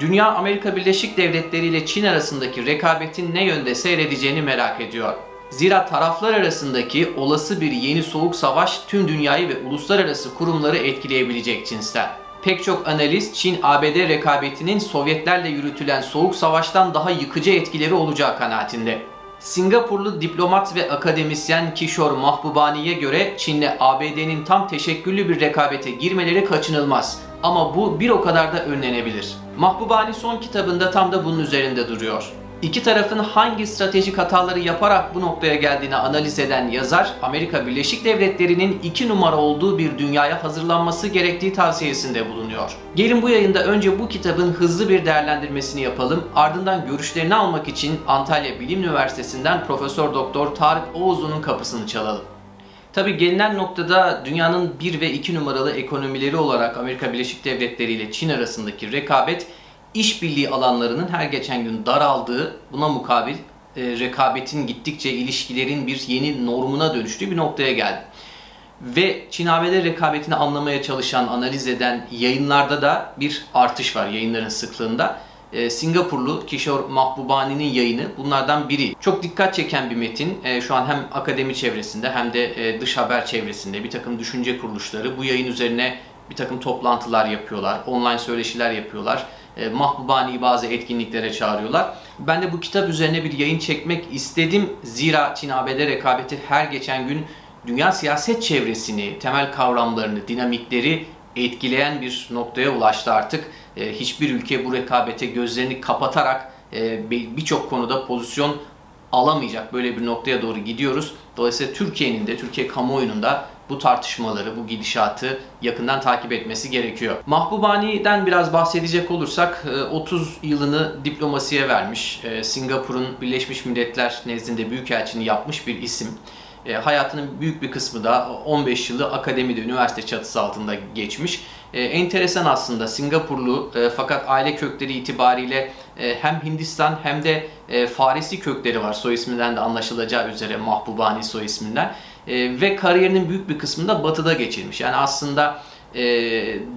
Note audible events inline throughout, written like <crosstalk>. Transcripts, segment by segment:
Dünya Amerika Birleşik Devletleri ile Çin arasındaki rekabetin ne yönde seyredeceğini merak ediyor. Zira taraflar arasındaki olası bir yeni soğuk savaş tüm dünyayı ve uluslararası kurumları etkileyebilecek cinsten. Pek çok analist Çin-ABD rekabetinin Sovyetlerle yürütülen soğuk savaştan daha yıkıcı etkileri olacağı kanaatinde. Singapurlu diplomat ve akademisyen Kishore Mahbubani'ye göre Çin'le ABD'nin tam teşekküllü bir rekabete girmeleri kaçınılmaz. Ama bu bir o kadar da önlenebilir. Mahbubani son kitabında tam da bunun üzerinde duruyor. İki tarafın hangi stratejik hataları yaparak bu noktaya geldiğini analiz eden yazar, Amerika Birleşik Devletleri'nin iki numara olduğu bir dünyaya hazırlanması gerektiği tavsiyesinde bulunuyor. Gelin bu yayında önce bu kitabın hızlı bir değerlendirmesini yapalım, ardından görüşlerini almak için Antalya Bilim Üniversitesi'nden Profesör Doktor Tarık Oğuzlu'nun kapısını çalalım. Tabi gelinen noktada dünyanın 1 ve 2 numaralı ekonomileri olarak Amerika Birleşik Devletleri ile Çin arasındaki rekabet işbirliği alanlarının her geçen gün daraldığı, buna mukabil e, rekabetin gittikçe ilişkilerin bir yeni normuna dönüştüğü bir noktaya geldi. Ve Çin-ABD rekabetini anlamaya çalışan, analiz eden yayınlarda da bir artış var yayınların sıklığında. E, Singapurlu Kishore Mahbubani'nin yayını bunlardan biri. Çok dikkat çeken bir metin. E, şu an hem akademi çevresinde hem de e, dış haber çevresinde bir takım düşünce kuruluşları bu yayın üzerine bir takım toplantılar yapıyorlar, online söyleşiler yapıyorlar. E, Mahbubani'yi bazı etkinliklere çağırıyorlar. Ben de bu kitap üzerine bir yayın çekmek istedim. Zira Çin-ABD rekabeti her geçen gün dünya siyaset çevresini, temel kavramlarını, dinamikleri etkileyen bir noktaya ulaştı artık. E, hiçbir ülke bu rekabete gözlerini kapatarak e, birçok konuda pozisyon alamayacak böyle bir noktaya doğru gidiyoruz. Dolayısıyla Türkiye'nin de, Türkiye kamuoyunun da bu tartışmaları, bu gidişatı yakından takip etmesi gerekiyor. Mahbubani'den biraz bahsedecek olursak 30 e, yılını diplomasiye vermiş, e, Singapur'un Birleşmiş Milletler nezdinde büyükelçini yapmış bir isim. E, hayatının büyük bir kısmı da 15 yılı akademide, üniversite çatısı altında geçmiş. E, enteresan aslında Singapurlu e, fakat aile kökleri itibariyle e, hem Hindistan hem de e, Farisi kökleri var soy isminden de anlaşılacağı üzere Mahbubani soy isminden. E, ve kariyerinin büyük bir kısmını da batıda geçirmiş. Yani aslında e,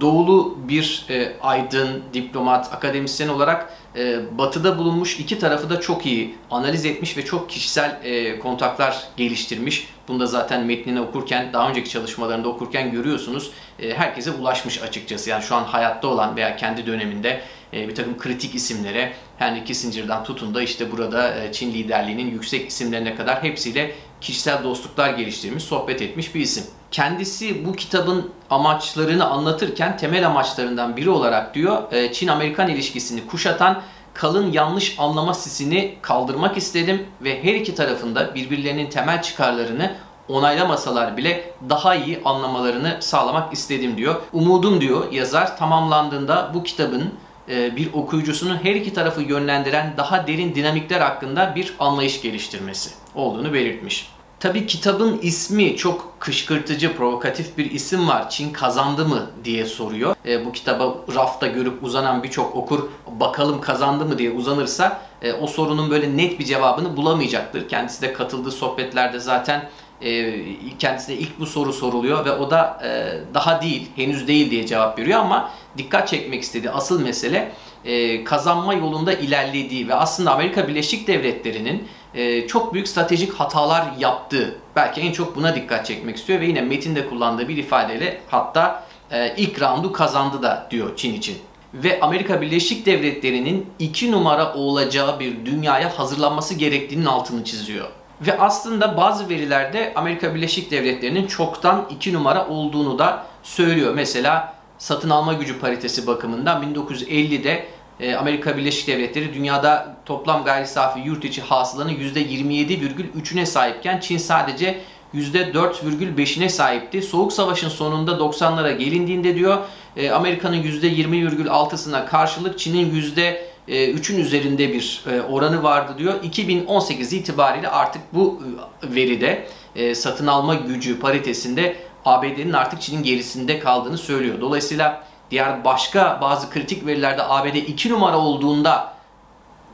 doğulu bir e, aydın, diplomat, akademisyen olarak e, batıda bulunmuş iki tarafı da çok iyi analiz etmiş ve çok kişisel e, kontaklar geliştirmiş. Bunu da zaten metnini okurken, daha önceki çalışmalarında okurken görüyorsunuz. E, herkese ulaşmış açıkçası. Yani şu an hayatta olan veya kendi döneminde e, bir takım kritik isimlere Henry Kissinger'dan tutun da işte burada e, Çin liderliğinin yüksek isimlerine kadar hepsiyle kişisel dostluklar geliştirmiş, sohbet etmiş bir isim. Kendisi bu kitabın amaçlarını anlatırken temel amaçlarından biri olarak diyor e, Çin-Amerikan ilişkisini kuşatan kalın yanlış anlama sisini kaldırmak istedim ve her iki tarafında birbirlerinin temel çıkarlarını onaylamasalar bile daha iyi anlamalarını sağlamak istedim diyor. Umudum diyor yazar tamamlandığında bu kitabın e, bir okuyucusunun her iki tarafı yönlendiren daha derin dinamikler hakkında bir anlayış geliştirmesi olduğunu belirtmiş. Tabi kitabın ismi çok kışkırtıcı, provokatif bir isim var. Çin kazandı mı diye soruyor. E, bu kitaba rafta görüp uzanan birçok okur bakalım kazandı mı diye uzanırsa e, o sorunun böyle net bir cevabını bulamayacaktır. Kendisi de katıldığı sohbetlerde zaten e, kendisine ilk bu soru soruluyor ve o da e, daha değil, henüz değil diye cevap veriyor ama dikkat çekmek istediği asıl mesele e, kazanma yolunda ilerlediği ve aslında Amerika Birleşik Devletleri'nin e, çok büyük stratejik hatalar yaptığı. Belki en çok buna dikkat çekmek istiyor ve yine metinde kullandığı bir ifadeyle hatta e, ilk roundu kazandı da diyor Çin için. Ve Amerika Birleşik Devletleri'nin iki numara olacağı bir dünyaya hazırlanması gerektiğinin altını çiziyor. Ve aslında bazı verilerde Amerika Birleşik Devletleri'nin çoktan iki numara olduğunu da söylüyor. Mesela satın alma gücü paritesi bakımından 1950'de e, Amerika Birleşik Devletleri dünyada toplam gayri safi yurt içi hasılanın %27,3'üne sahipken Çin sadece %4,5'ine sahipti. Soğuk Savaş'ın sonunda 90'lara gelindiğinde diyor e, Amerika'nın %20,6'sına karşılık Çin'in %3'ün üzerinde bir e, oranı vardı diyor. 2018 itibariyle artık bu veride satın alma gücü paritesinde ABD'nin artık Çin'in gerisinde kaldığını söylüyor. Dolayısıyla diğer başka bazı kritik verilerde ABD 2 numara olduğunda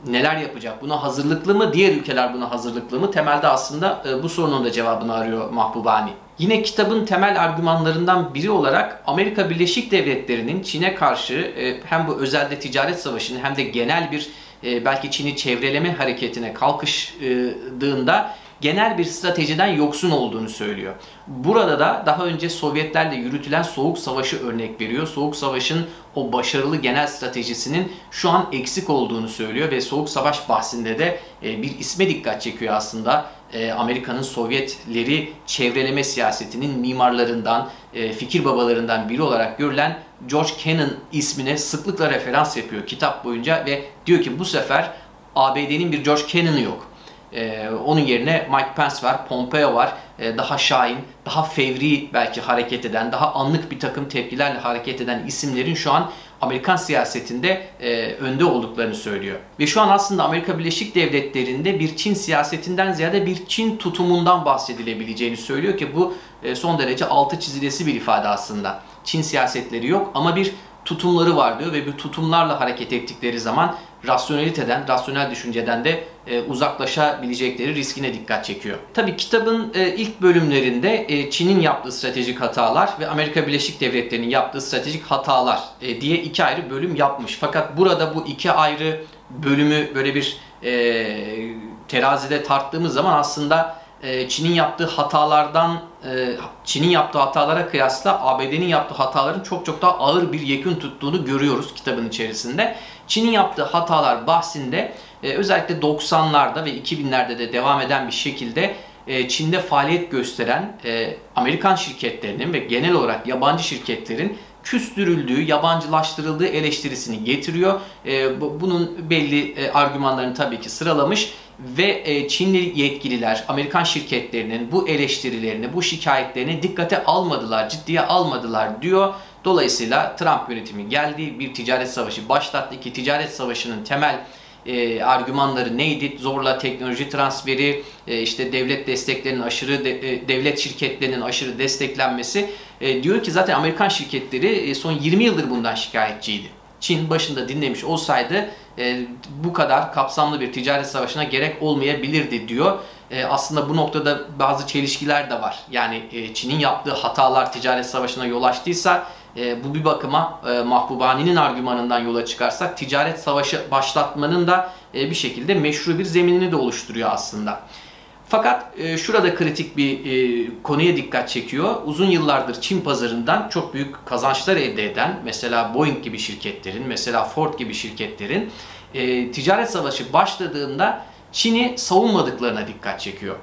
neler yapacak? Buna hazırlıklı mı? Diğer ülkeler buna hazırlıklı mı? Temelde aslında e, bu sorunun da cevabını arıyor Mahbubani. Yine kitabın temel argümanlarından biri olarak Amerika Birleşik Devletleri'nin Çin'e karşı e, hem bu özelde ticaret savaşını hem de genel bir e, belki Çin'i çevreleme hareketine kalkıştığında genel bir stratejiden yoksun olduğunu söylüyor. Burada da daha önce Sovyetlerle yürütülen Soğuk Savaşı örnek veriyor. Soğuk Savaş'ın o başarılı genel stratejisinin şu an eksik olduğunu söylüyor ve Soğuk Savaş bahsinde de e, bir isme dikkat çekiyor aslında. E, Amerika'nın Sovyetleri çevreleme siyasetinin mimarlarından, e, fikir babalarından biri olarak görülen George Kennan ismine sıklıkla referans yapıyor kitap boyunca ve diyor ki bu sefer ABD'nin bir George Kennan'ı yok. Ee, onun yerine Mike Pence var, Pompeo var. Ee, daha şahin, daha fevri belki hareket eden, daha anlık bir takım tepkilerle hareket eden isimlerin şu an Amerikan siyasetinde e, önde olduklarını söylüyor. Ve şu an aslında Amerika Birleşik Devletleri'nde bir Çin siyasetinden ziyade bir Çin tutumundan bahsedilebileceğini söylüyor ki bu e, son derece altı çizilesi bir ifade aslında. Çin siyasetleri yok ama bir tutumları var diyor ve bu tutumlarla hareket ettikleri zaman rasyoneliteden, rasyonel düşünceden de e, uzaklaşabilecekleri riskine dikkat çekiyor. Tabii kitabın e, ilk bölümlerinde e, Çin'in yaptığı stratejik hatalar ve Amerika Birleşik Devletleri'nin yaptığı stratejik hatalar e, diye iki ayrı bölüm yapmış. Fakat burada bu iki ayrı bölümü böyle bir e, terazide tarttığımız zaman aslında e, Çin'in yaptığı hatalardan Çin'in yaptığı hatalara kıyasla ABD'nin yaptığı hataların çok çok daha ağır bir yekün tuttuğunu görüyoruz kitabın içerisinde. Çin'in yaptığı hatalar bahsinde e, özellikle 90'larda ve 2000'lerde de devam eden bir şekilde Çin'de faaliyet gösteren Amerikan şirketlerinin ve genel olarak yabancı şirketlerin küstürüldüğü, yabancılaştırıldığı eleştirisini getiriyor. Bunun belli argümanlarını tabii ki sıralamış ve e, Çinli yetkililer Amerikan şirketlerinin bu eleştirilerini, bu şikayetlerini dikkate almadılar, ciddiye almadılar diyor. Dolayısıyla Trump yönetimi geldi, bir ticaret savaşı başlattı ki ticaret savaşının temel e, argümanları neydi? Zorla teknoloji transferi, e, işte devlet desteklerinin aşırı de, e, devlet şirketlerinin aşırı desteklenmesi. E, diyor ki zaten Amerikan şirketleri e, son 20 yıldır bundan şikayetçiydi. Çin başında dinlemiş olsaydı e, bu kadar kapsamlı bir ticaret savaşına gerek olmayabilirdi diyor. E, aslında bu noktada bazı çelişkiler de var. Yani e, Çin'in yaptığı hatalar ticaret savaşına yol açtıysa e, bu bir bakıma e, Mahbubani'nin argümanından yola çıkarsak ticaret savaşı başlatmanın da e, bir şekilde meşru bir zeminini de oluşturuyor aslında. Fakat e, şurada kritik bir e, konuya dikkat çekiyor. Uzun yıllardır Çin pazarından çok büyük kazançlar elde eden mesela Boeing gibi şirketlerin, mesela Ford gibi şirketlerin e, ticaret savaşı başladığında Çin'i savunmadıklarına dikkat çekiyor.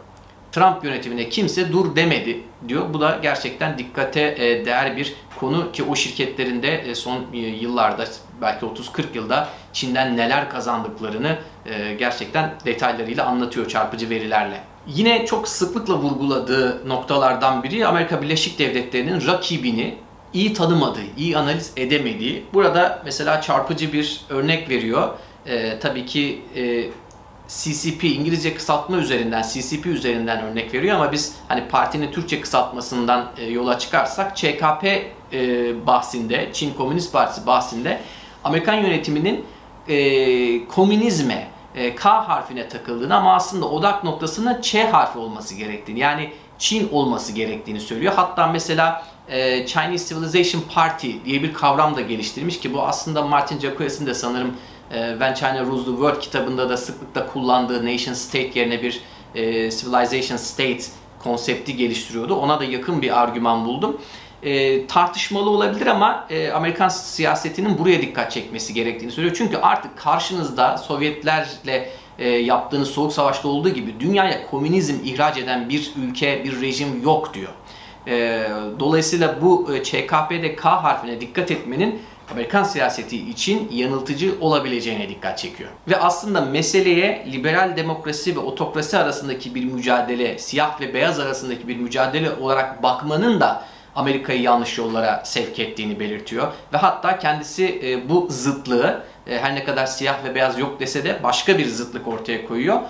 Trump yönetimine kimse dur demedi diyor. Bu da gerçekten dikkate e, değer bir konu ki o şirketlerin de e, son e, yıllarda belki 30-40 yılda Çin'den neler kazandıklarını gerçekten detaylarıyla anlatıyor çarpıcı verilerle. Yine çok sıklıkla vurguladığı noktalardan biri Amerika Birleşik Devletleri'nin rakibini iyi tanımadığı, iyi analiz edemediği. Burada mesela çarpıcı bir örnek veriyor. Ee, tabii ki e, CCP İngilizce kısaltma üzerinden, CCP üzerinden örnek veriyor ama biz hani partinin Türkçe kısaltmasından e, yola çıkarsak ÇKP e, bahsinde, Çin Komünist Partisi bahsinde Amerikan yönetiminin e, komünizme, e, K harfine takıldığını ama aslında odak noktasının Ç harfi olması gerektiğini yani Çin olması gerektiğini söylüyor. Hatta mesela e, Chinese Civilization Party diye bir kavram da geliştirmiş ki bu aslında Martin Jacobs'in de sanırım When China Rules the World kitabında da sıklıkla kullandığı nation state yerine bir e, civilization state konsepti geliştiriyordu. Ona da yakın bir argüman buldum e, tartışmalı olabilir ama e, Amerikan siyasetinin buraya dikkat çekmesi gerektiğini söylüyor. Çünkü artık karşınızda Sovyetlerle e, yaptığınız soğuk savaşta olduğu gibi dünyaya komünizm ihraç eden bir ülke, bir rejim yok diyor. E, dolayısıyla bu e, ÇKP'de K harfine dikkat etmenin Amerikan siyaseti için yanıltıcı olabileceğine dikkat çekiyor. Ve aslında meseleye liberal demokrasi ve otokrasi arasındaki bir mücadele, siyah ve beyaz arasındaki bir mücadele olarak bakmanın da Amerika'yı yanlış yollara sevk ettiğini belirtiyor. Ve hatta kendisi e, bu zıtlığı e, her ne kadar siyah ve beyaz yok dese de başka bir zıtlık ortaya koyuyor.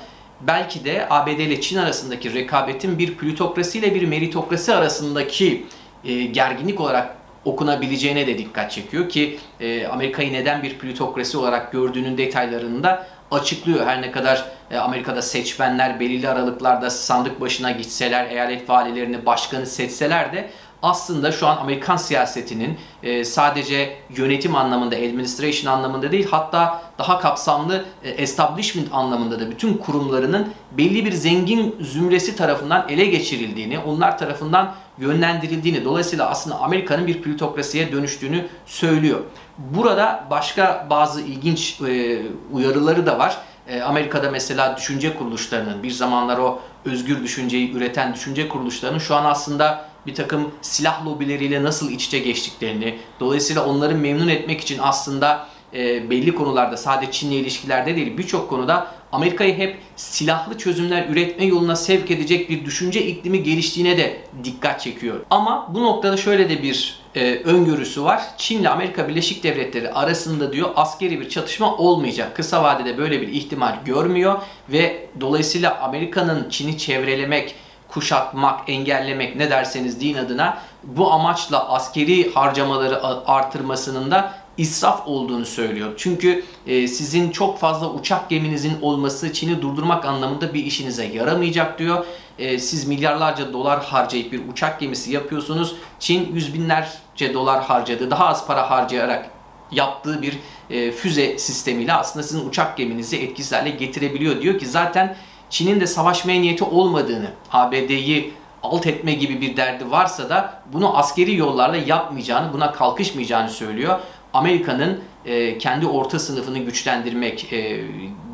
Belki de ABD ile Çin arasındaki rekabetin bir plutokrasi ile bir meritokrasi arasındaki e, gerginlik olarak okunabileceğine de dikkat çekiyor ki e, Amerika'yı neden bir plutokrasi olarak gördüğünün detaylarını da açıklıyor. Her ne kadar e, Amerika'da seçmenler belirli aralıklarda sandık başına gitseler, eyalet valilerini, başkanı seçseler de aslında şu an Amerikan siyasetinin e, sadece yönetim anlamında, administration anlamında değil hatta daha kapsamlı e, establishment anlamında da bütün kurumlarının belli bir zengin zümresi tarafından ele geçirildiğini, onlar tarafından yönlendirildiğini, dolayısıyla aslında Amerika'nın bir plutokrasiye dönüştüğünü söylüyor. Burada başka bazı ilginç e, uyarıları da var. E, Amerika'da mesela düşünce kuruluşlarının, bir zamanlar o özgür düşünceyi üreten düşünce kuruluşlarının şu an aslında bir takım silah lobileriyle nasıl iç içe geçtiklerini, dolayısıyla onları memnun etmek için aslında e, belli konularda sadece Çin'le ilişkilerde değil birçok konuda Amerika'yı hep silahlı çözümler üretme yoluna sevk edecek bir düşünce iklimi geliştiğine de dikkat çekiyor. Ama bu noktada şöyle de bir e, öngörüsü var. Çin ile Amerika Birleşik Devletleri arasında diyor askeri bir çatışma olmayacak. Kısa vadede böyle bir ihtimal görmüyor ve dolayısıyla Amerika'nın Çin'i çevrelemek, kuşatmak, engellemek ne derseniz deyin adına bu amaçla askeri harcamaları artırmasının da israf olduğunu söylüyor. Çünkü e, sizin çok fazla uçak geminizin olması Çin'i durdurmak anlamında bir işinize yaramayacak diyor. E, siz milyarlarca dolar harcayıp bir uçak gemisi yapıyorsunuz. Çin yüz binlerce dolar harcadı. Daha az para harcayarak yaptığı bir e, füze sistemiyle aslında sizin uçak geminizi etkisiz hale getirebiliyor. Diyor ki zaten Çin'in de savaşmaya niyeti olmadığını, ABD'yi alt etme gibi bir derdi varsa da bunu askeri yollarla yapmayacağını, buna kalkışmayacağını söylüyor. Amerika'nın e, kendi orta sınıfını güçlendirmek, e,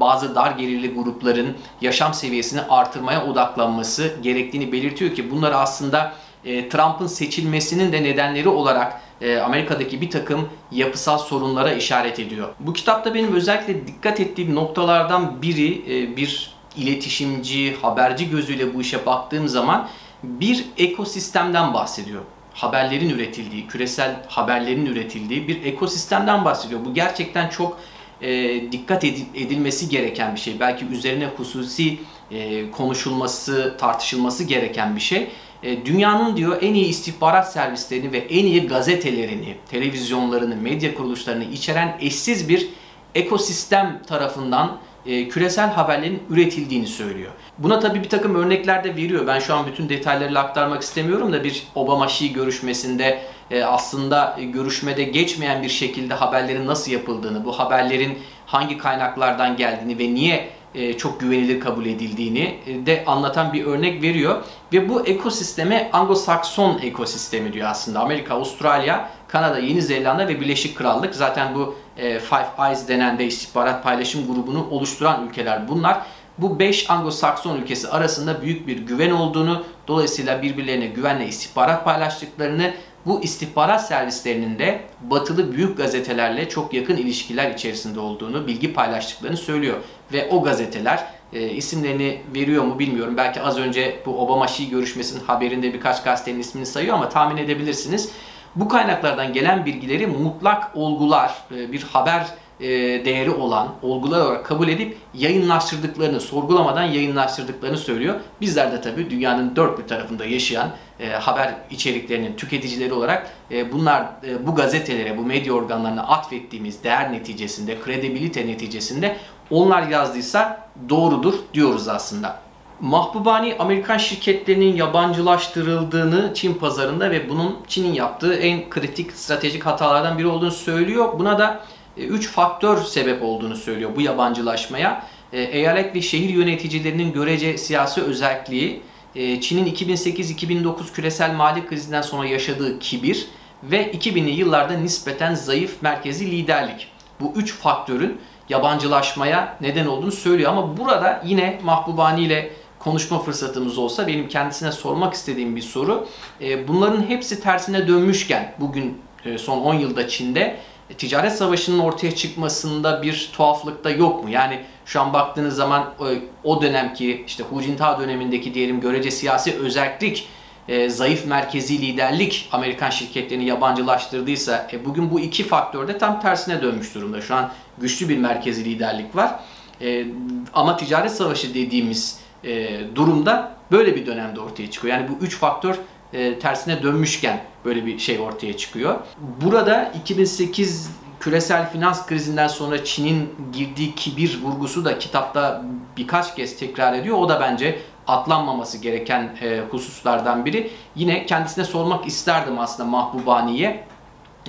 bazı dar gelirli grupların yaşam seviyesini artırmaya odaklanması gerektiğini belirtiyor ki bunlar aslında e, Trump'ın seçilmesinin de nedenleri olarak Amerika'daki bir takım yapısal sorunlara işaret ediyor. Bu kitapta benim özellikle dikkat ettiğim noktalardan biri bir iletişimci, haberci gözüyle bu işe baktığım zaman bir ekosistemden bahsediyor. Haberlerin üretildiği, küresel haberlerin üretildiği bir ekosistemden bahsediyor. Bu gerçekten çok e, dikkat edilmesi gereken bir şey. Belki üzerine hususi e, konuşulması, tartışılması gereken bir şey. E, dünyanın diyor en iyi istihbarat servislerini ve en iyi gazetelerini, televizyonlarını, medya kuruluşlarını içeren eşsiz bir ekosistem tarafından e, küresel haberlerin üretildiğini söylüyor. Buna tabii bir takım örnekler de veriyor. Ben şu an bütün detaylarıyla aktarmak istemiyorum da bir Obama-Xi görüşmesinde e, aslında görüşmede geçmeyen bir şekilde haberlerin nasıl yapıldığını, bu haberlerin hangi kaynaklardan geldiğini ve niye e, çok güvenilir kabul edildiğini e, de anlatan bir örnek veriyor. Ve bu ekosisteme Anglo-Sakson ekosistemi diyor aslında. Amerika, Avustralya, Kanada, Yeni Zelanda ve Birleşik Krallık zaten bu e, Five Eyes denen de istihbarat paylaşım grubunu oluşturan ülkeler bunlar. Bu 5 Anglo-Sakson ülkesi arasında büyük bir güven olduğunu, dolayısıyla birbirlerine güvenle istihbarat paylaştıklarını, bu istihbarat servislerinin de batılı büyük gazetelerle çok yakın ilişkiler içerisinde olduğunu, bilgi paylaştıklarını söylüyor. Ve o gazeteler e, isimlerini veriyor mu bilmiyorum. Belki az önce bu Obama-Şii görüşmesinin haberinde birkaç gazetenin ismini sayıyor ama tahmin edebilirsiniz. Bu kaynaklardan gelen bilgileri mutlak olgular, e, bir haber e, değeri olan olgular olarak kabul edip yayınlaştırdıklarını, sorgulamadan yayınlaştırdıklarını söylüyor. Bizler de tabii dünyanın dört bir tarafında yaşayan e, haber içeriklerinin tüketicileri olarak bunlar bu gazetelere, bu medya organlarına atfettiğimiz değer neticesinde, kredibilite neticesinde onlar yazdıysa doğrudur diyoruz aslında. Mahbubani Amerikan şirketlerinin yabancılaştırıldığını Çin pazarında ve bunun Çin'in yaptığı en kritik stratejik hatalardan biri olduğunu söylüyor. Buna da 3 e, faktör sebep olduğunu söylüyor bu yabancılaşmaya. E, eyalet ve şehir yöneticilerinin görece siyasi özelliği, e, Çin'in 2008-2009 küresel mali krizinden sonra yaşadığı kibir ve 2000'li yıllarda nispeten zayıf merkezi liderlik. Bu üç faktörün yabancılaşmaya neden olduğunu söylüyor. Ama burada yine Mahbubani ile konuşma fırsatımız olsa benim kendisine sormak istediğim bir soru. E, bunların hepsi tersine dönmüşken bugün e, son 10 yılda Çin'de e, ticaret savaşının ortaya çıkmasında bir tuhaflık da yok mu? Yani şu an baktığınız zaman o dönemki işte Hu Jintao dönemindeki diyelim görece siyasi özellik zayıf merkezi liderlik Amerikan şirketlerini yabancılaştırdıysa bugün bu iki faktörde tam tersine dönmüş durumda. Şu an güçlü bir merkezi liderlik var. Ama ticaret savaşı dediğimiz e, durumda böyle bir dönemde ortaya çıkıyor. Yani bu üç faktör e, tersine dönmüşken böyle bir şey ortaya çıkıyor. Burada 2008 küresel finans krizinden sonra Çin'in girdiği kibir vurgusu da kitapta birkaç kez tekrar ediyor. O da bence atlanmaması gereken e, hususlardan biri. Yine kendisine sormak isterdim aslında Mahbubani'ye.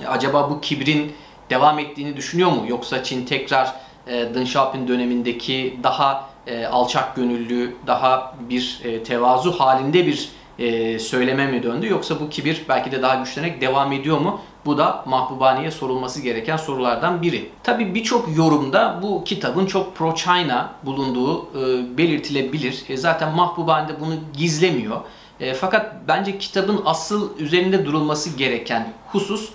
E, acaba bu kibrin devam ettiğini düşünüyor mu? Yoksa Çin tekrar e, Deng Xiaoping dönemindeki daha e, alçak gönüllü, daha bir e, tevazu halinde bir e, söyleme mi döndü? Yoksa bu kibir belki de daha güçlenerek devam ediyor mu? Bu da Mahbubani'ye sorulması gereken sorulardan biri. Tabi birçok yorumda bu kitabın çok pro-China bulunduğu e, belirtilebilir. Zaten Mahbubani de bunu gizlemiyor. Fakat bence kitabın asıl üzerinde durulması gereken husus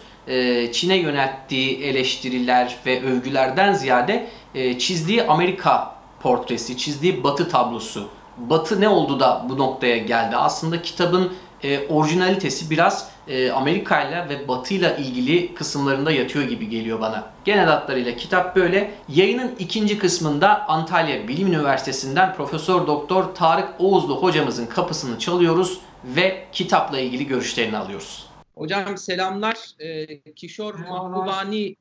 Çin'e yönelttiği eleştiriler ve övgülerden ziyade çizdiği Amerika portresi, çizdiği Batı tablosu. Batı ne oldu da bu noktaya geldi? Aslında kitabın e, orijinalitesi biraz e, Amerika ile ve Batı ile ilgili kısımlarında yatıyor gibi geliyor bana. Genel hatlarıyla kitap böyle. Yayının ikinci kısmında Antalya Bilim Üniversitesi'nden Profesör Doktor Tarık Oğuzlu hocamızın kapısını çalıyoruz ve kitapla ilgili görüşlerini alıyoruz. Hocam selamlar. E, Kişor Mahbubani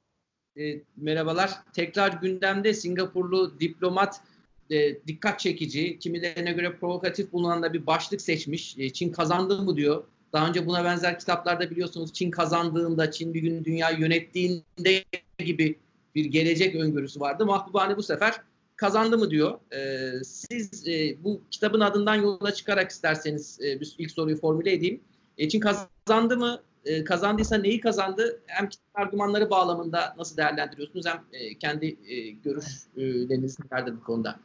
e, merhabalar. Tekrar gündemde Singapurlu diplomat e, dikkat çekici, kimilerine göre provokatif bulunan da bir başlık seçmiş. E, Çin kazandı mı diyor. Daha önce buna benzer kitaplarda biliyorsunuz Çin kazandığında, Çin bir gün dünya yönettiğinde gibi bir gelecek öngörüsü vardı. Mahbubani bu sefer kazandı mı diyor. E, siz e, bu kitabın adından yola çıkarak isterseniz e, ilk soruyu formüle edeyim. E, Çin kazandı mı? E, kazandıysa neyi kazandı? Hem argümanları bağlamında nasıl değerlendiriyorsunuz hem e, kendi e, görüşleriniz nelerdir bu konuda?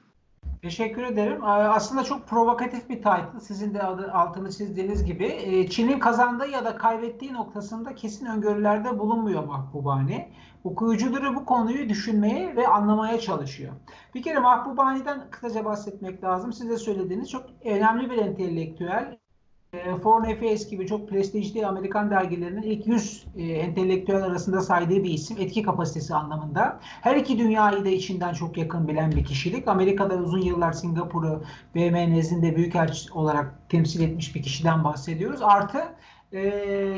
Teşekkür ederim. Aslında çok provokatif bir title. Sizin de altını çizdiğiniz gibi. E, Çin'in kazandığı ya da kaybettiği noktasında kesin öngörülerde bulunmuyor Mahbubani. Okuyucuları bu konuyu düşünmeye ve anlamaya çalışıyor. Bir kere Mahbubani'den kısaca bahsetmek lazım. Siz de söylediğiniz çok önemli bir entelektüel. E, Foreign Affairs gibi çok prestijli Amerikan dergilerinin ilk 100 e, entelektüel arasında saydığı bir isim etki kapasitesi anlamında. Her iki dünyayı da içinden çok yakın bilen bir kişilik. Amerika'da uzun yıllar Singapur'u BM nezdinde büyükelçi olarak temsil etmiş bir kişiden bahsediyoruz. Artı e,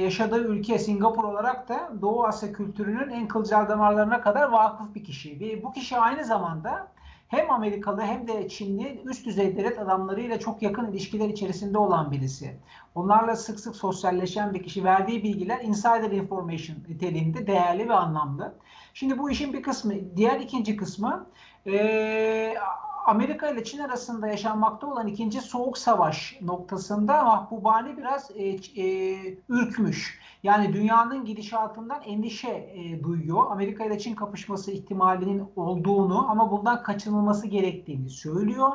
yaşadığı ülke Singapur olarak da Doğu Asya kültürünün en kılcal damarlarına kadar vakıf bir kişi. Ve bu kişi aynı zamanda hem Amerikalı hem de Çinli üst düzey devlet adamlarıyla çok yakın ilişkiler içerisinde olan birisi. Onlarla sık sık sosyalleşen bir kişi. Verdiği bilgiler insider information niteliğinde değerli ve anlamlı. Şimdi bu işin bir kısmı. Diğer ikinci kısmı ee, Amerika ile Çin arasında yaşanmakta olan ikinci soğuk savaş noktasında Mahbubani biraz e, e, ürkmüş. Yani dünyanın gidişatından endişe e, duyuyor. Amerika ile Çin kapışması ihtimalinin olduğunu ama bundan kaçınılması gerektiğini söylüyor.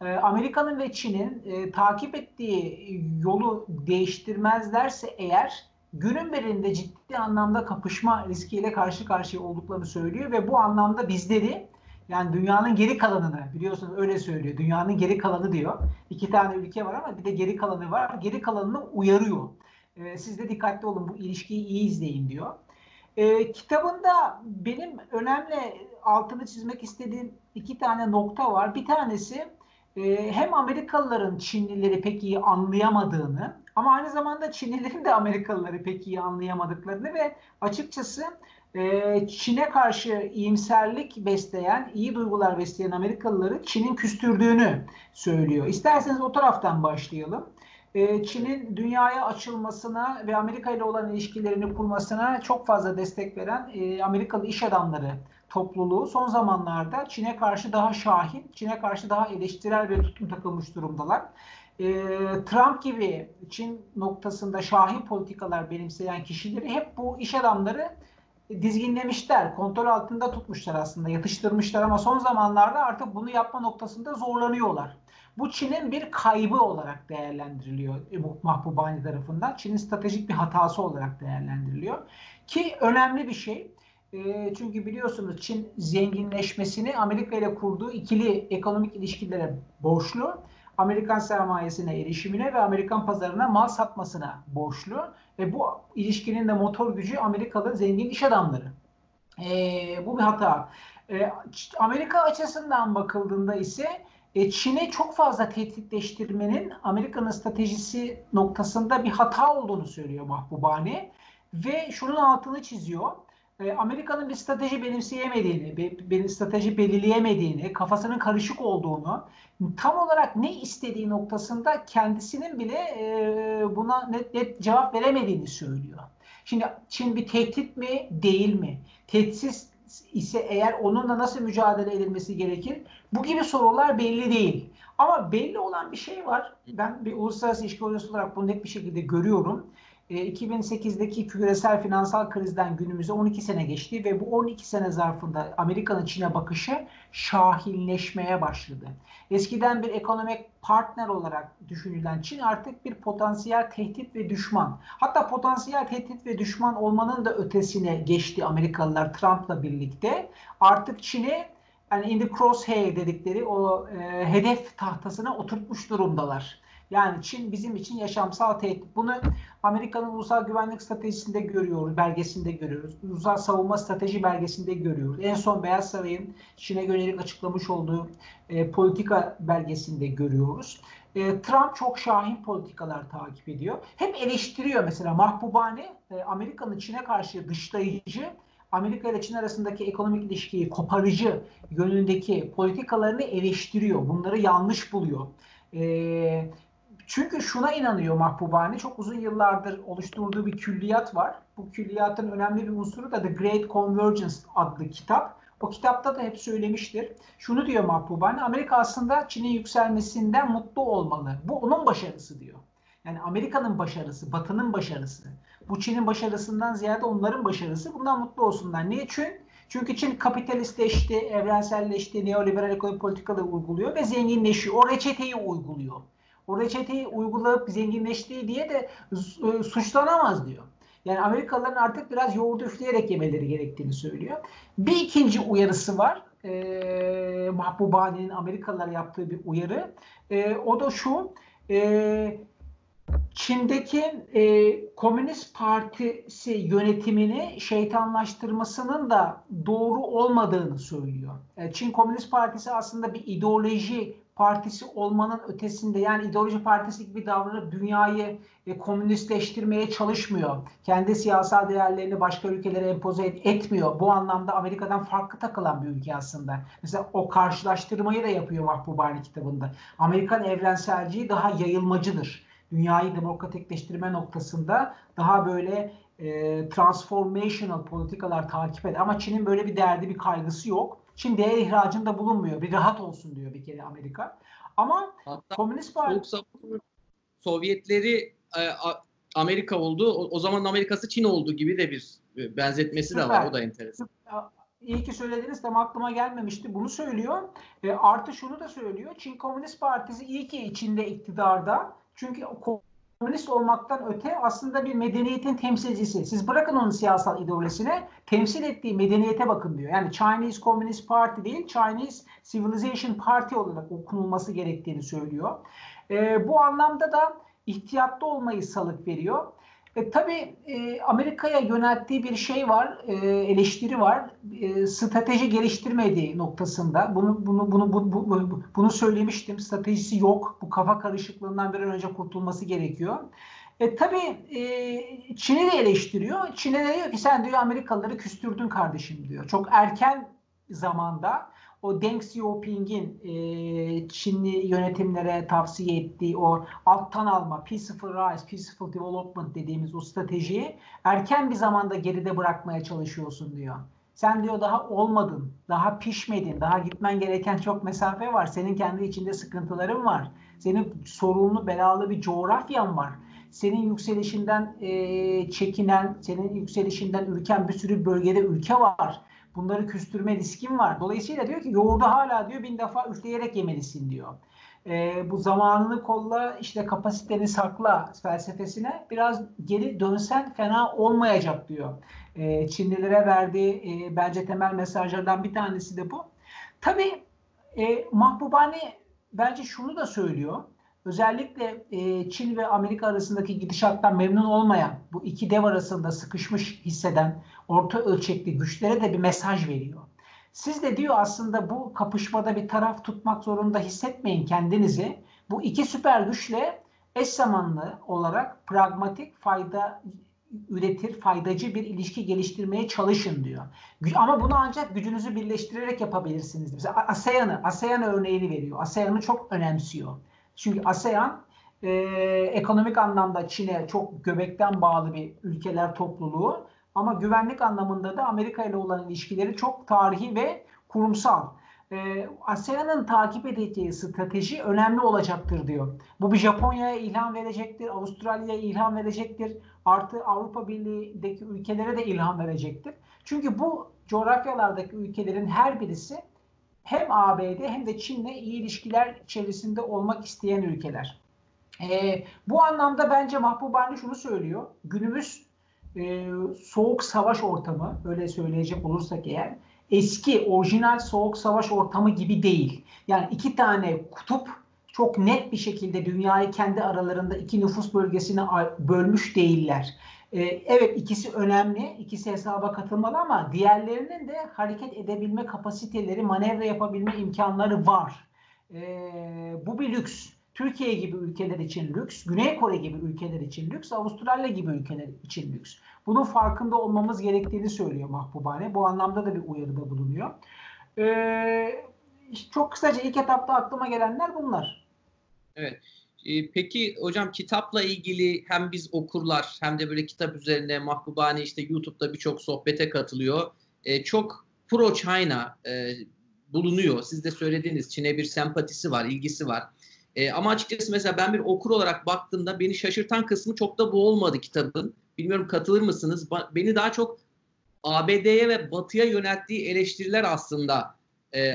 E, Amerika'nın ve Çin'in e, takip ettiği yolu değiştirmezlerse eğer günün birinde ciddi anlamda kapışma riskiyle karşı karşıya olduklarını söylüyor ve bu anlamda bizleri yani dünyanın geri kalanını biliyorsunuz öyle söylüyor. Dünyanın geri kalanı diyor. İki tane ülke var ama bir de geri kalanı var. Geri kalanını uyarıyor. E, siz de dikkatli olun bu ilişkiyi iyi izleyin diyor. E, kitabında benim önemli altını çizmek istediğim iki tane nokta var. Bir tanesi e, hem Amerikalıların Çinlileri pek iyi anlayamadığını ama aynı zamanda Çinlilerin de Amerikalıları pek iyi anlayamadıklarını ve açıkçası Çin'e karşı iyimserlik besleyen, iyi duygular besleyen Amerikalıları Çin'in küstürdüğünü söylüyor. İsterseniz o taraftan başlayalım. Ee, Çin'in dünyaya açılmasına ve Amerika ile olan ilişkilerini kurmasına çok fazla destek veren e, Amerikalı iş adamları topluluğu son zamanlarda Çin'e karşı daha şahin, Çin'e karşı daha eleştirel bir tutum takılmış durumdalar. Ee, Trump gibi Çin noktasında şahin politikalar benimseyen kişileri hep bu iş adamları dizginlemişler, kontrol altında tutmuşlar aslında, yatıştırmışlar ama son zamanlarda artık bunu yapma noktasında zorlanıyorlar. Bu Çin'in bir kaybı olarak değerlendiriliyor Mahbubani tarafından. Çin'in stratejik bir hatası olarak değerlendiriliyor. Ki önemli bir şey. E, çünkü biliyorsunuz Çin zenginleşmesini Amerika ile kurduğu ikili ekonomik ilişkilere borçlu. Amerikan sermayesine erişimine ve Amerikan pazarına mal satmasına borçlu. Ve bu ilişkinin de motor gücü Amerikalı zengin iş adamları. E, bu bir hata. E, Amerika açısından bakıldığında ise e, Çin'e çok fazla tehditleştirmenin Amerika'nın stratejisi noktasında bir hata olduğunu söylüyor Mahbubani. Ve şunun altını çiziyor. E, Amerika'nın bir strateji benimseyemediğini, bir, bir strateji belirleyemediğini, kafasının karışık olduğunu, tam olarak ne istediği noktasında kendisinin bile e, buna net, net cevap veremediğini söylüyor. Şimdi Çin bir tehdit mi, değil mi? Tehditsiz ise eğer onunla nasıl mücadele edilmesi gerekir? Bu gibi sorular belli değil. Ama belli olan bir şey var. Ben bir uluslararası ilişki olarak bunu net bir şekilde görüyorum. 2008'deki e, küresel finansal krizden günümüze 12 sene geçti ve bu 12 sene zarfında Amerika'nın Çin'e bakışı şahinleşmeye başladı. Eskiden bir ekonomik partner olarak düşünülen Çin artık bir potansiyel tehdit ve düşman. Hatta potansiyel tehdit ve düşman olmanın da ötesine geçti Amerikalılar Trump'la birlikte. Artık Çin'i yani in the crosshair dedikleri o e, hedef tahtasına oturtmuş durumdalar. Yani Çin bizim için yaşamsal tehdit. Bunu Amerika'nın ulusal güvenlik stratejisinde görüyoruz, belgesinde görüyoruz. Ulusal savunma strateji belgesinde görüyoruz. En son Beyaz Saray'ın Çin'e yönelik açıklamış olduğu e, politika belgesinde görüyoruz. E, Trump çok şahin politikalar takip ediyor. Hep eleştiriyor mesela Mahbubane e, Amerika'nın Çin'e karşı dışlayıcı Amerika ile Çin arasındaki ekonomik ilişkiyi koparıcı yönündeki politikalarını eleştiriyor. Bunları yanlış buluyor. Ee, çünkü şuna inanıyor Mahbubani. Çok uzun yıllardır oluşturduğu bir külliyat var. Bu külliyatın önemli bir unsuru da The Great Convergence adlı kitap. O kitapta da hep söylemiştir. Şunu diyor Mahbubani. Amerika aslında Çin'in yükselmesinden mutlu olmalı. Bu onun başarısı diyor. Yani Amerika'nın başarısı, Batı'nın başarısı. Bu Çin'in başarısından ziyade onların başarısı. Bundan mutlu olsunlar. Çünkü çünkü Çin kapitalistleşti, evrenselleşti, neoliberal ekonomi politikaları uyguluyor ve zenginleşiyor. O reçeteyi uyguluyor o reçeteyi uygulayıp zenginleştiği diye de e, suçlanamaz diyor. Yani Amerikalıların artık biraz yoğurdu üfleyerek yemeleri gerektiğini söylüyor. Bir ikinci uyarısı var. E, Mahbubani'nin Amerikalılar yaptığı bir uyarı. E, o da şu. E, Çin'deki e, Komünist Partisi yönetimini şeytanlaştırmasının da doğru olmadığını söylüyor. E, Çin Komünist Partisi aslında bir ideoloji partisi olmanın ötesinde yani ideoloji partisi gibi davranıp dünyayı e, komünistleştirmeye çalışmıyor. Kendi siyasal değerlerini başka ülkelere empoze et, etmiyor. Bu anlamda Amerika'dan farklı takılan bir ülke aslında. Mesela o karşılaştırmayı da yapıyor Mahbubani kitabında. Amerikan evrenselciği daha yayılmacıdır. Dünyayı demokratikleştirme noktasında daha böyle e, transformational politikalar takip eder. Ama Çin'in böyle bir derdi, bir kaygısı yok. Çin değer ihracında bulunmuyor. Bir rahat olsun diyor bir kere Amerika. Ama Hatta Komünist Parti... Sovyetleri e, Amerika oldu. O, o zaman Amerikası Çin oldu gibi de bir e, benzetmesi Süper. de var. O da enteresan. İyi ki söylediniz tam aklıma gelmemişti. Bunu söylüyor. E, artı şunu da söylüyor. Çin Komünist Partisi iyi ki içinde iktidarda. Çünkü komünist olmaktan öte aslında bir medeniyetin temsilcisi. Siz bırakın onun siyasal ideolojisine temsil ettiği medeniyete bakın diyor. Yani Chinese Communist Party değil Chinese Civilization Party olarak okunulması gerektiğini söylüyor. E, bu anlamda da ihtiyatlı olmayı salık veriyor. E, tabii e, Amerika'ya yönelttiği bir şey var, e, eleştiri var. E, strateji geliştirmediği noktasında. Bunu bunu bunu bu, bu, bunu söylemiştim. Stratejisi yok. Bu kafa karışıklığından bir an önce kurtulması gerekiyor. E, tabii e, Çin'i de eleştiriyor. Çin'e de diyor ki sen diyor Amerikalıları küstürdün kardeşim diyor. Çok erken zamanda o Deng Xiaoping'in e, Çinli yönetimlere tavsiye ettiği o alttan alma, peaceful rise, peaceful development dediğimiz o stratejiyi erken bir zamanda geride bırakmaya çalışıyorsun diyor. Sen diyor daha olmadın, daha pişmedin, daha gitmen gereken çok mesafe var. Senin kendi içinde sıkıntıların var. Senin sorunlu, belalı bir coğrafyan var. Senin yükselişinden e, çekinen, senin yükselişinden ürken bir sürü bölgede ülke var Bunları küstürme riskin var. Dolayısıyla diyor ki yoğurdu hala diyor bin defa üfleyerek yemelisin diyor. E, bu zamanını kolla işte kapasiteni sakla felsefesine biraz geri dönsen fena olmayacak diyor. E, Çinlilere verdiği e, bence temel mesajlardan bir tanesi de bu. Tabii e, Mahbubani bence şunu da söylüyor özellikle e, Çin ve Amerika arasındaki gidişattan memnun olmayan, bu iki dev arasında sıkışmış hisseden orta ölçekli güçlere de bir mesaj veriyor. Siz de diyor aslında bu kapışmada bir taraf tutmak zorunda hissetmeyin kendinizi. Bu iki süper güçle eş zamanlı olarak pragmatik fayda üretir, faydacı bir ilişki geliştirmeye çalışın diyor. Ama bunu ancak gücünüzü birleştirerek yapabilirsiniz. Mesela ASEAN'ı, ASEAN örneğini veriyor. ASEAN'ı çok önemsiyor. Çünkü ASEAN e, ekonomik anlamda Çin'e çok göbekten bağlı bir ülkeler topluluğu ama güvenlik anlamında da Amerika ile olan ilişkileri çok tarihi ve kurumsal. Ee, ASEAN'ın takip edeceği strateji önemli olacaktır diyor. Bu bir Japonya'ya ilham verecektir, Avustralya'ya ilham verecektir, artı Avrupa Birliği'deki ülkelere de ilham verecektir. Çünkü bu coğrafyalardaki ülkelerin her birisi hem ABD hem de Çin'le iyi ilişkiler içerisinde olmak isteyen ülkeler. Ee, bu anlamda bence Mahbubani şunu söylüyor. Günümüz e, soğuk savaş ortamı, öyle söyleyecek olursak eğer, eski orijinal soğuk savaş ortamı gibi değil. Yani iki tane kutup çok net bir şekilde dünyayı kendi aralarında iki nüfus bölgesine bölmüş değiller. Ee, evet ikisi önemli, ikisi hesaba katılmalı ama diğerlerinin de hareket edebilme kapasiteleri, manevra yapabilme imkanları var. Ee, bu bir lüks. Türkiye gibi ülkeler için lüks, Güney Kore gibi ülkeler için lüks, Avustralya gibi ülkeler için lüks. Bunun farkında olmamız gerektiğini söylüyor Mahbubane. Bu anlamda da bir uyarıda bulunuyor. Ee, çok kısaca ilk etapta aklıma gelenler bunlar. Evet. Ee, peki hocam kitapla ilgili hem biz okurlar hem de böyle kitap üzerine Mahbubani işte YouTube'da birçok sohbete katılıyor. Ee, çok pro China e, bulunuyor. Siz de söylediğiniz Çin'e bir sempatisi var, ilgisi var. E, ama açıkçası mesela ben bir okur olarak baktığımda beni şaşırtan kısmı çok da bu olmadı kitabın. Bilmiyorum katılır mısınız? Ba- beni daha çok ABD'ye ve Batı'ya yönelttiği eleştiriler aslında e,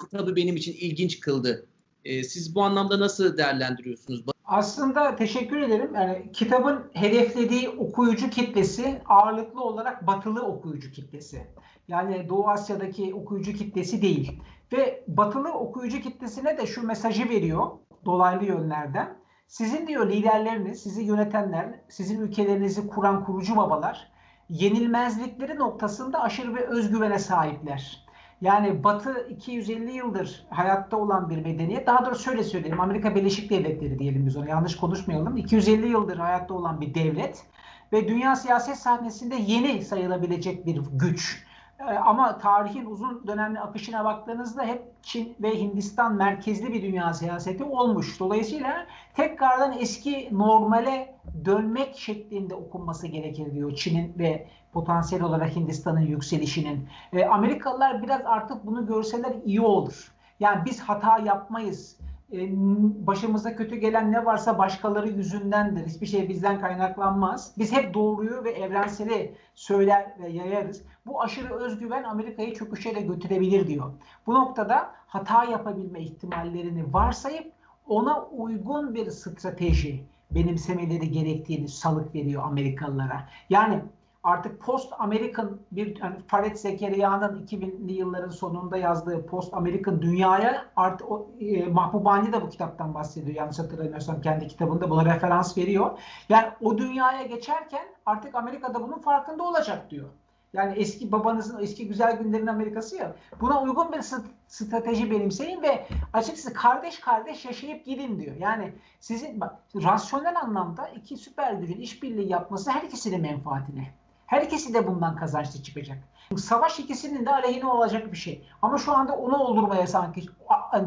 kitabı benim için ilginç kıldı. E, siz bu anlamda nasıl değerlendiriyorsunuz? Aslında teşekkür ederim. Yani kitabın hedeflediği okuyucu kitlesi ağırlıklı olarak batılı okuyucu kitlesi. Yani Doğu Asya'daki okuyucu kitlesi değil. Ve batılı okuyucu kitlesine de şu mesajı veriyor dolaylı yönlerden. Sizin diyor liderleriniz, sizi yönetenler, sizin ülkelerinizi kuran kurucu babalar yenilmezlikleri noktasında aşırı bir özgüvene sahipler. Yani Batı 250 yıldır hayatta olan bir medeniyet. Daha doğrusu şöyle söyleyeyim. Amerika Birleşik Devletleri diyelim biz ona. Yanlış konuşmayalım. 250 yıldır hayatta olan bir devlet ve dünya siyaset sahnesinde yeni sayılabilecek bir güç. Ee, ama tarihin uzun dönemli akışına baktığınızda hep Çin ve Hindistan merkezli bir dünya siyaseti olmuş. Dolayısıyla tekrardan eski normale dönmek şeklinde okunması gerekir diyor Çin'in ve potansiyel olarak Hindistan'ın yükselişinin. E, Amerikalılar biraz artık bunu görseler iyi olur. Yani biz hata yapmayız. E, başımıza kötü gelen ne varsa başkaları yüzündendir. Hiçbir şey bizden kaynaklanmaz. Biz hep doğruyu ve evrenseli söyler ve yayarız. Bu aşırı özgüven Amerika'yı çöküşe de götürebilir diyor. Bu noktada hata yapabilme ihtimallerini varsayıp ona uygun bir strateji benimsemeleri gerektiğini salık veriyor Amerikalılara. Yani artık post American bir yani Faret Zekeriya'nın 2000'li yılların sonunda yazdığı post American dünyaya artık o, e, Mahbubani de bu kitaptan bahsediyor. Yanlış hatırlamıyorsam kendi kitabında buna referans veriyor. Yani o dünyaya geçerken artık Amerika'da bunun farkında olacak diyor. Yani eski babanızın eski güzel günlerin Amerikası ya. Buna uygun bir strateji benimseyin ve açıkçası kardeş kardeş yaşayıp gidin diyor. Yani sizin bak, rasyonel anlamda iki süper gücün işbirliği yapması her ikisinin menfaatine. Her ikisi de bundan kazançlı çıkacak. Savaş ikisinin de aleyhine olacak bir şey. Ama şu anda onu oldurmaya sanki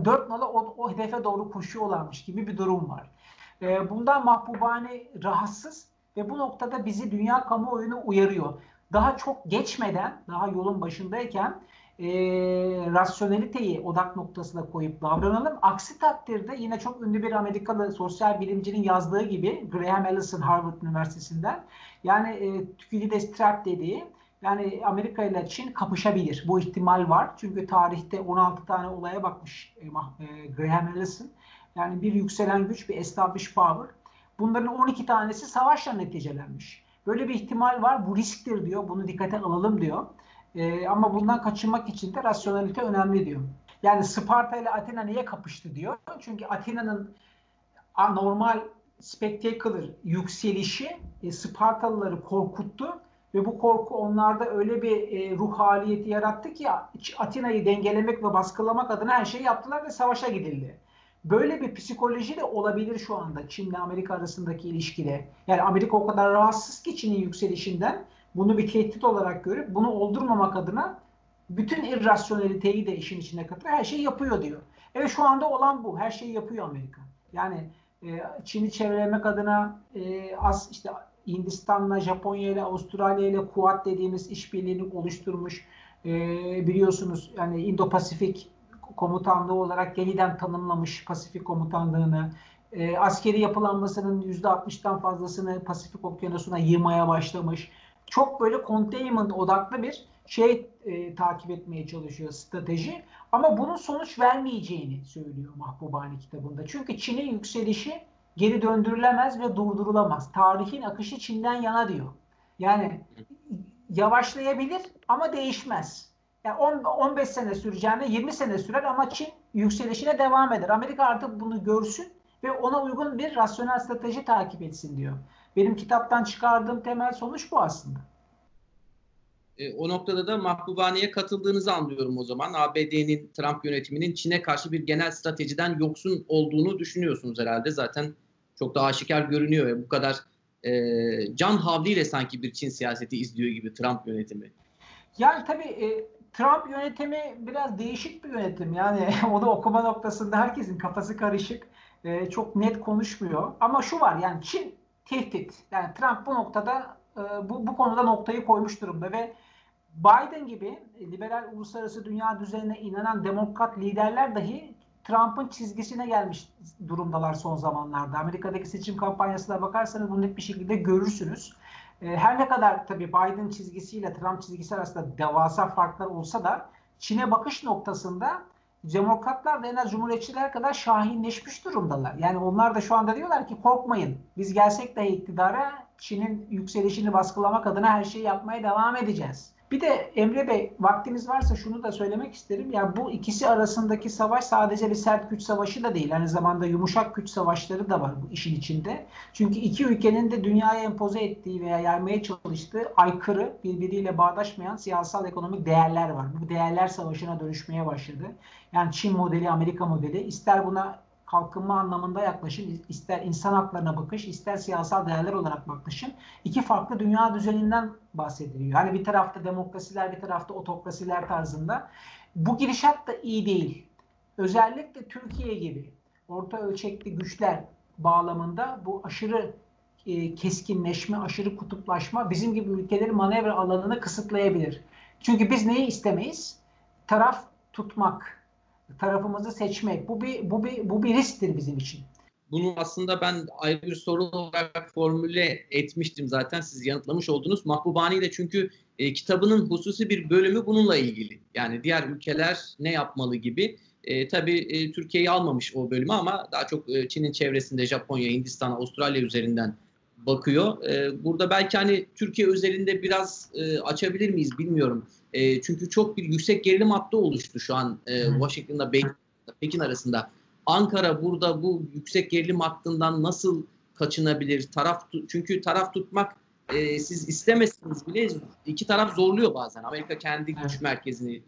dört nala o, o hedefe doğru koşuyorlarmış gibi bir durum var. Ee, bundan Mahbubani rahatsız ve bu noktada bizi dünya kamuoyunu uyarıyor daha çok geçmeden, daha yolun başındayken e, rasyoneliteyi odak noktasına koyup davranalım. Aksi takdirde yine çok ünlü bir Amerikalı sosyal bilimcinin yazdığı gibi Graham Allison Harvard Üniversitesi'nden yani e, Thukydides trap dediği yani Amerika ile Çin kapışabilir. Bu ihtimal var. Çünkü tarihte 16 tane olaya bakmış e, e, Graham Allison. Yani bir yükselen güç, bir established power. Bunların 12 tanesi savaşla neticelenmiş. Böyle bir ihtimal var. Bu risktir diyor. Bunu dikkate alalım diyor. E, ama bundan kaçınmak için de rasyonelite önemli diyor. Yani Sparta ile Atina niye kapıştı diyor. Çünkü Atina'nın normal spectacular yükselişi e, Spartalıları korkuttu ve bu korku onlarda öyle bir e, ruh haliyeti yarattı ki Atina'yı dengelemek ve baskılamak adına her şeyi yaptılar ve savaşa gidildi. Böyle bir psikoloji de olabilir şu anda Çin'le Amerika arasındaki ilişkide. Yani Amerika o kadar rahatsız ki Çin'in yükselişinden bunu bir tehdit olarak görüp bunu oldurmamak adına bütün irrasyoneliteyi de işin içine katıyor. Her şeyi yapıyor diyor. Evet şu anda olan bu. Her şeyi yapıyor Amerika. Yani e, Çin'i çevrelemek adına e, az işte Hindistan'la, Japonya ile, Avustralya ile Kuat dediğimiz işbirliğini oluşturmuş. E, biliyorsunuz yani Indo-Pasifik komutanlığı olarak yeniden tanımlamış Pasifik komutanlığını. E, askeri yapılanmasının %60'tan fazlasını Pasifik okyanusuna yığmaya başlamış. Çok böyle containment odaklı bir şey e, takip etmeye çalışıyor strateji. Ama bunun sonuç vermeyeceğini söylüyor Mahbubani kitabında. Çünkü Çin'in yükselişi geri döndürülemez ve durdurulamaz. Tarihin akışı Çin'den yana diyor. Yani yavaşlayabilir ama değişmez. Yani 10, 15 sene süreceğine 20 sene sürer ama Çin yükselişine devam eder. Amerika artık bunu görsün ve ona uygun bir rasyonel strateji takip etsin diyor. Benim kitaptan çıkardığım temel sonuç bu aslında. E, o noktada da Mahbubani'ye katıldığınızı anlıyorum o zaman. ABD'nin Trump yönetiminin Çin'e karşı bir genel stratejiden yoksun olduğunu düşünüyorsunuz herhalde. Zaten çok da aşikar görünüyor ve bu kadar e, can havliyle sanki bir Çin siyaseti izliyor gibi Trump yönetimi. Yani tabii e, Trump yönetimi biraz değişik bir yönetim. Yani <laughs> o da okuma noktasında herkesin kafası karışık. E, çok net konuşmuyor. Ama şu var yani Çin tehdit. Yani Trump bu noktada e, bu, bu konuda noktayı koymuş durumda ve Biden gibi liberal uluslararası dünya düzenine inanan demokrat liderler dahi Trump'ın çizgisine gelmiş durumdalar son zamanlarda. Amerika'daki seçim kampanyasına bakarsanız bunu net bir şekilde görürsünüz. Ee, her ne kadar tabii Biden çizgisiyle Trump çizgisi arasında devasa farklar olsa da Çin'e bakış noktasında demokratlar da en az cumhuriyetçiler kadar şahinleşmiş durumdalar. Yani onlar da şu anda diyorlar ki korkmayın. Biz gelsek de iktidara Çin'in yükselişini baskılamak adına her şeyi yapmaya devam edeceğiz. Bir de Emre Bey vaktimiz varsa şunu da söylemek isterim. Ya bu ikisi arasındaki savaş sadece bir sert güç savaşı da değil. Aynı zamanda yumuşak güç savaşları da var bu işin içinde. Çünkü iki ülkenin de dünyaya empoze ettiği veya yaymaya çalıştığı aykırı, birbiriyle bağdaşmayan siyasal ekonomik değerler var. Bu değerler savaşına dönüşmeye başladı. Yani Çin modeli, Amerika modeli ister buna kalkınma anlamında yaklaşın, ister insan haklarına bakış, ister siyasal değerler olarak bakışın. iki farklı dünya düzeninden bahsediliyor. Yani bir tarafta demokrasiler, bir tarafta otokrasiler tarzında. Bu gidişat da iyi değil. Özellikle Türkiye gibi orta ölçekli güçler bağlamında bu aşırı e, keskinleşme, aşırı kutuplaşma bizim gibi ülkelerin manevra alanını kısıtlayabilir. Çünkü biz neyi istemeyiz? Taraf tutmak, tarafımızı seçmek. Bu bir bu bir bu bir risktir bizim için. Bunu aslında ben ayrı bir sorun olarak formüle etmiştim zaten siz yanıtlamış oldunuz. Mahbubani de çünkü e, kitabının hususi bir bölümü bununla ilgili. Yani diğer ülkeler ne yapmalı gibi. E, tabii e, Türkiye'yi almamış o bölümü ama daha çok e, Çin'in çevresinde Japonya, Hindistan, Avustralya üzerinden bakıyor. E, burada belki hani Türkiye özelinde biraz e, açabilir miyiz bilmiyorum. E, çünkü çok bir yüksek gerilim hattı oluştu şu an e, Washington'da Pekin arasında. Ankara burada bu yüksek gerilim hattından nasıl kaçınabilir? Taraf çünkü taraf tutmak e, siz istemesiniz bile iki taraf zorluyor bazen. Amerika kendi güç merkezini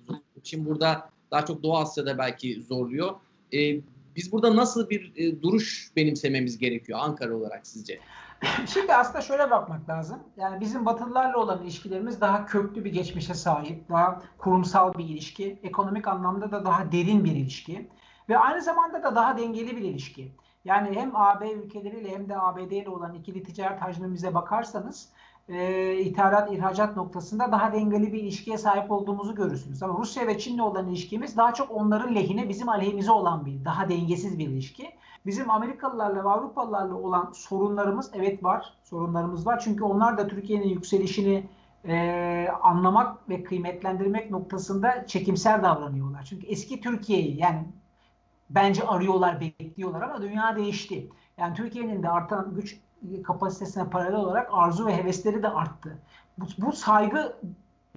Çin burada daha çok Doğu Asya'da belki zorluyor. E, biz burada nasıl bir e, duruş benimsememiz gerekiyor Ankara olarak sizce? <laughs> Şimdi aslında şöyle bakmak lazım. Yani bizim Batılılarla olan ilişkilerimiz daha köklü bir geçmişe sahip, daha kurumsal bir ilişki, ekonomik anlamda da daha derin bir ilişki ve aynı zamanda da daha dengeli bir ilişki. Yani hem AB ülkeleriyle hem de ABD ile olan ikili ticaret hacmimize bakarsanız e, ithalat, ihracat noktasında daha dengeli bir ilişkiye sahip olduğumuzu görürsünüz. Ama Rusya ve Çin'le olan ilişkimiz daha çok onların lehine, bizim aleyhimize olan bir, daha dengesiz bir ilişki. Bizim Amerikalılarla ve Avrupalılarla olan sorunlarımız evet var. Sorunlarımız var. Çünkü onlar da Türkiye'nin yükselişini e, anlamak ve kıymetlendirmek noktasında çekimser davranıyorlar. Çünkü eski Türkiye'yi yani bence arıyorlar, bekliyorlar ama dünya değişti. Yani Türkiye'nin de artan güç kapasitesine paralel olarak arzu ve hevesleri de arttı. Bu, bu saygı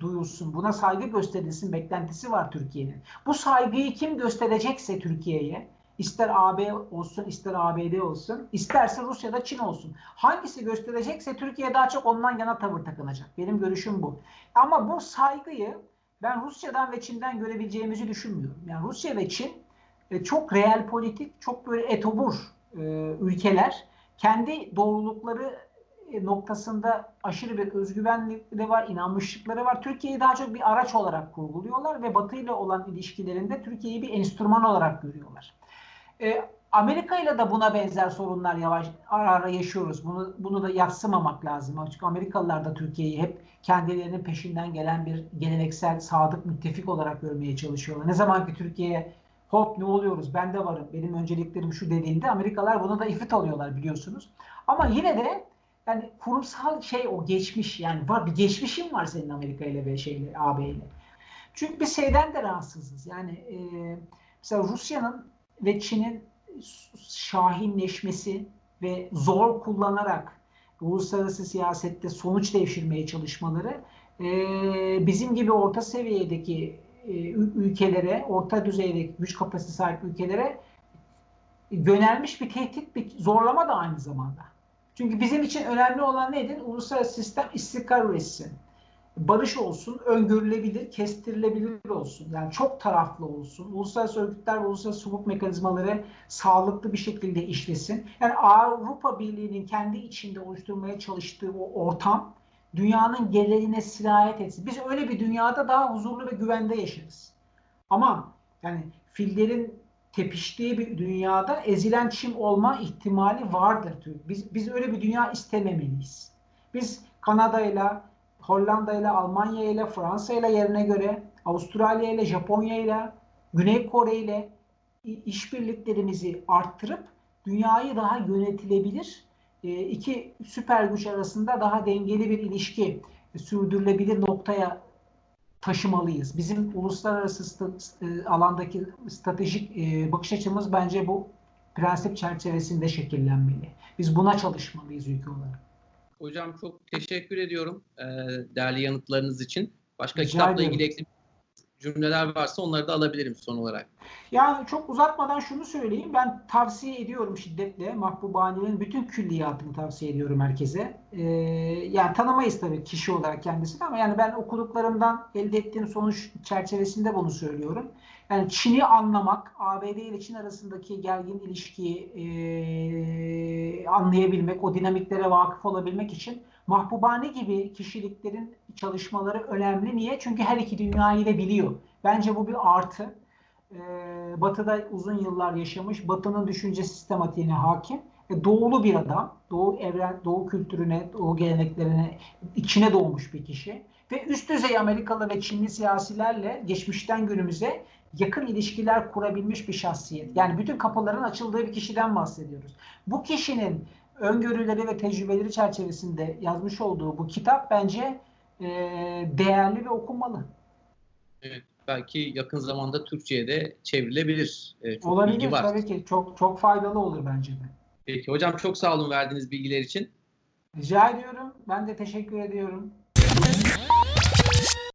duyulsun, buna saygı gösterilsin beklentisi var Türkiye'nin. Bu saygıyı kim gösterecekse Türkiye'ye İster AB olsun, ister ABD olsun, isterse Rusya'da Çin olsun. Hangisi gösterecekse Türkiye daha çok ondan yana tavır takınacak. Benim görüşüm bu. Ama bu saygıyı ben Rusya'dan ve Çin'den görebileceğimizi düşünmüyorum. Yani Rusya ve Çin e, çok real politik, çok böyle etobur e, ülkeler kendi doğrulukları e, noktasında aşırı bir özgüvenlikleri var, inanmışlıkları var. Türkiye'yi daha çok bir araç olarak kurguluyorlar ve Batı ile olan ilişkilerinde Türkiye'yi bir enstrüman olarak görüyorlar. E, Amerika ile de buna benzer sorunlar yavaş ara ara yaşıyoruz. Bunu bunu da yatsımamak lazım. Çünkü Amerikalılar da Türkiye'yi hep kendilerinin peşinden gelen bir geleneksel sadık müttefik olarak görmeye çalışıyorlar. Ne zaman ki Türkiye'ye hop ne oluyoruz ben de varım benim önceliklerim şu dediğinde Amerikalılar buna da ifrit alıyorlar biliyorsunuz. Ama yine de yani kurumsal şey o geçmiş yani var bir geçmişim var senin Amerika ile ve şeyle AB ile. Çünkü biz şeyden de rahatsızız. Yani e, mesela Rusya'nın ve Çin'in şahinleşmesi ve zor kullanarak uluslararası siyasette sonuç devşirmeye çalışmaları e, bizim gibi orta seviyedeki ülkelere, orta düzeydeki güç kapasitesi sahip ülkelere yönelmiş bir tehdit, bir zorlama da aynı zamanda. Çünkü bizim için önemli olan nedir? Uluslararası sistem istikrar üretsin. Barış olsun, öngörülebilir, kestirilebilir olsun. Yani çok taraflı olsun. Uluslararası örgütler uluslararası hukuk mekanizmaları sağlıklı bir şekilde işlesin. Yani Avrupa Birliği'nin kendi içinde oluşturmaya çalıştığı o ortam dünyanın geneline sirayet etsin. Biz öyle bir dünyada daha huzurlu ve güvende yaşarız. Ama yani fillerin tepiştiği bir dünyada ezilen çim olma ihtimali vardır. Biz, biz öyle bir dünya istememeliyiz. Biz Kanada ile, Hollanda ile, Almanya ile, Fransa ile yerine göre, Avustralya ile, Japonya ile, Güney Kore ile işbirliklerimizi arttırıp dünyayı daha yönetilebilir, iki süper güç arasında daha dengeli bir ilişki sürdürülebilir noktaya taşımalıyız. Bizim uluslararası alandaki stratejik e, bakış açımız bence bu prensip çerçevesinde şekillenmeli. Biz buna çalışmalıyız ülke olarak. Hocam çok teşekkür ediyorum e, değerli yanıtlarınız için. Başka Rica kitapla ederim. ilgili eksik cümleler varsa onları da alabilirim son olarak. Yani çok uzatmadan şunu söyleyeyim. Ben tavsiye ediyorum şiddetle Mahbubani'nin bütün külliyatını tavsiye ediyorum herkese. Ee, yani tanımayız tabii kişi olarak kendisini ama yani ben okuduklarımdan elde ettiğim sonuç çerçevesinde bunu söylüyorum. Yani Çin'i anlamak, ABD ile Çin arasındaki gergin ilişkiyi e, anlayabilmek, o dinamiklere vakıf olabilmek için Mahbubani gibi kişiliklerin çalışmaları önemli. Niye? Çünkü her iki dünyayı da biliyor. Bence bu bir artı. Ee, Batı'da uzun yıllar yaşamış, Batı'nın düşünce sistematiğine hakim. E, doğulu bir adam, Doğu evren, Doğu kültürüne, Doğu geleneklerine içine doğmuş bir kişi. Ve üst düzey Amerikalı ve Çinli siyasilerle geçmişten günümüze yakın ilişkiler kurabilmiş bir şahsiyet. Yani bütün kapıların açıldığı bir kişiden bahsediyoruz. Bu kişinin öngörüleri ve tecrübeleri çerçevesinde yazmış olduğu bu kitap bence e, değerli ve okunmalı. Evet, belki yakın zamanda Türkçe'ye de çevrilebilir. E, çok Olabilir var. tabii ki. Çok çok faydalı olur bence de. Peki hocam çok sağ olun verdiğiniz bilgiler için. Rica ediyorum. Ben de teşekkür ediyorum.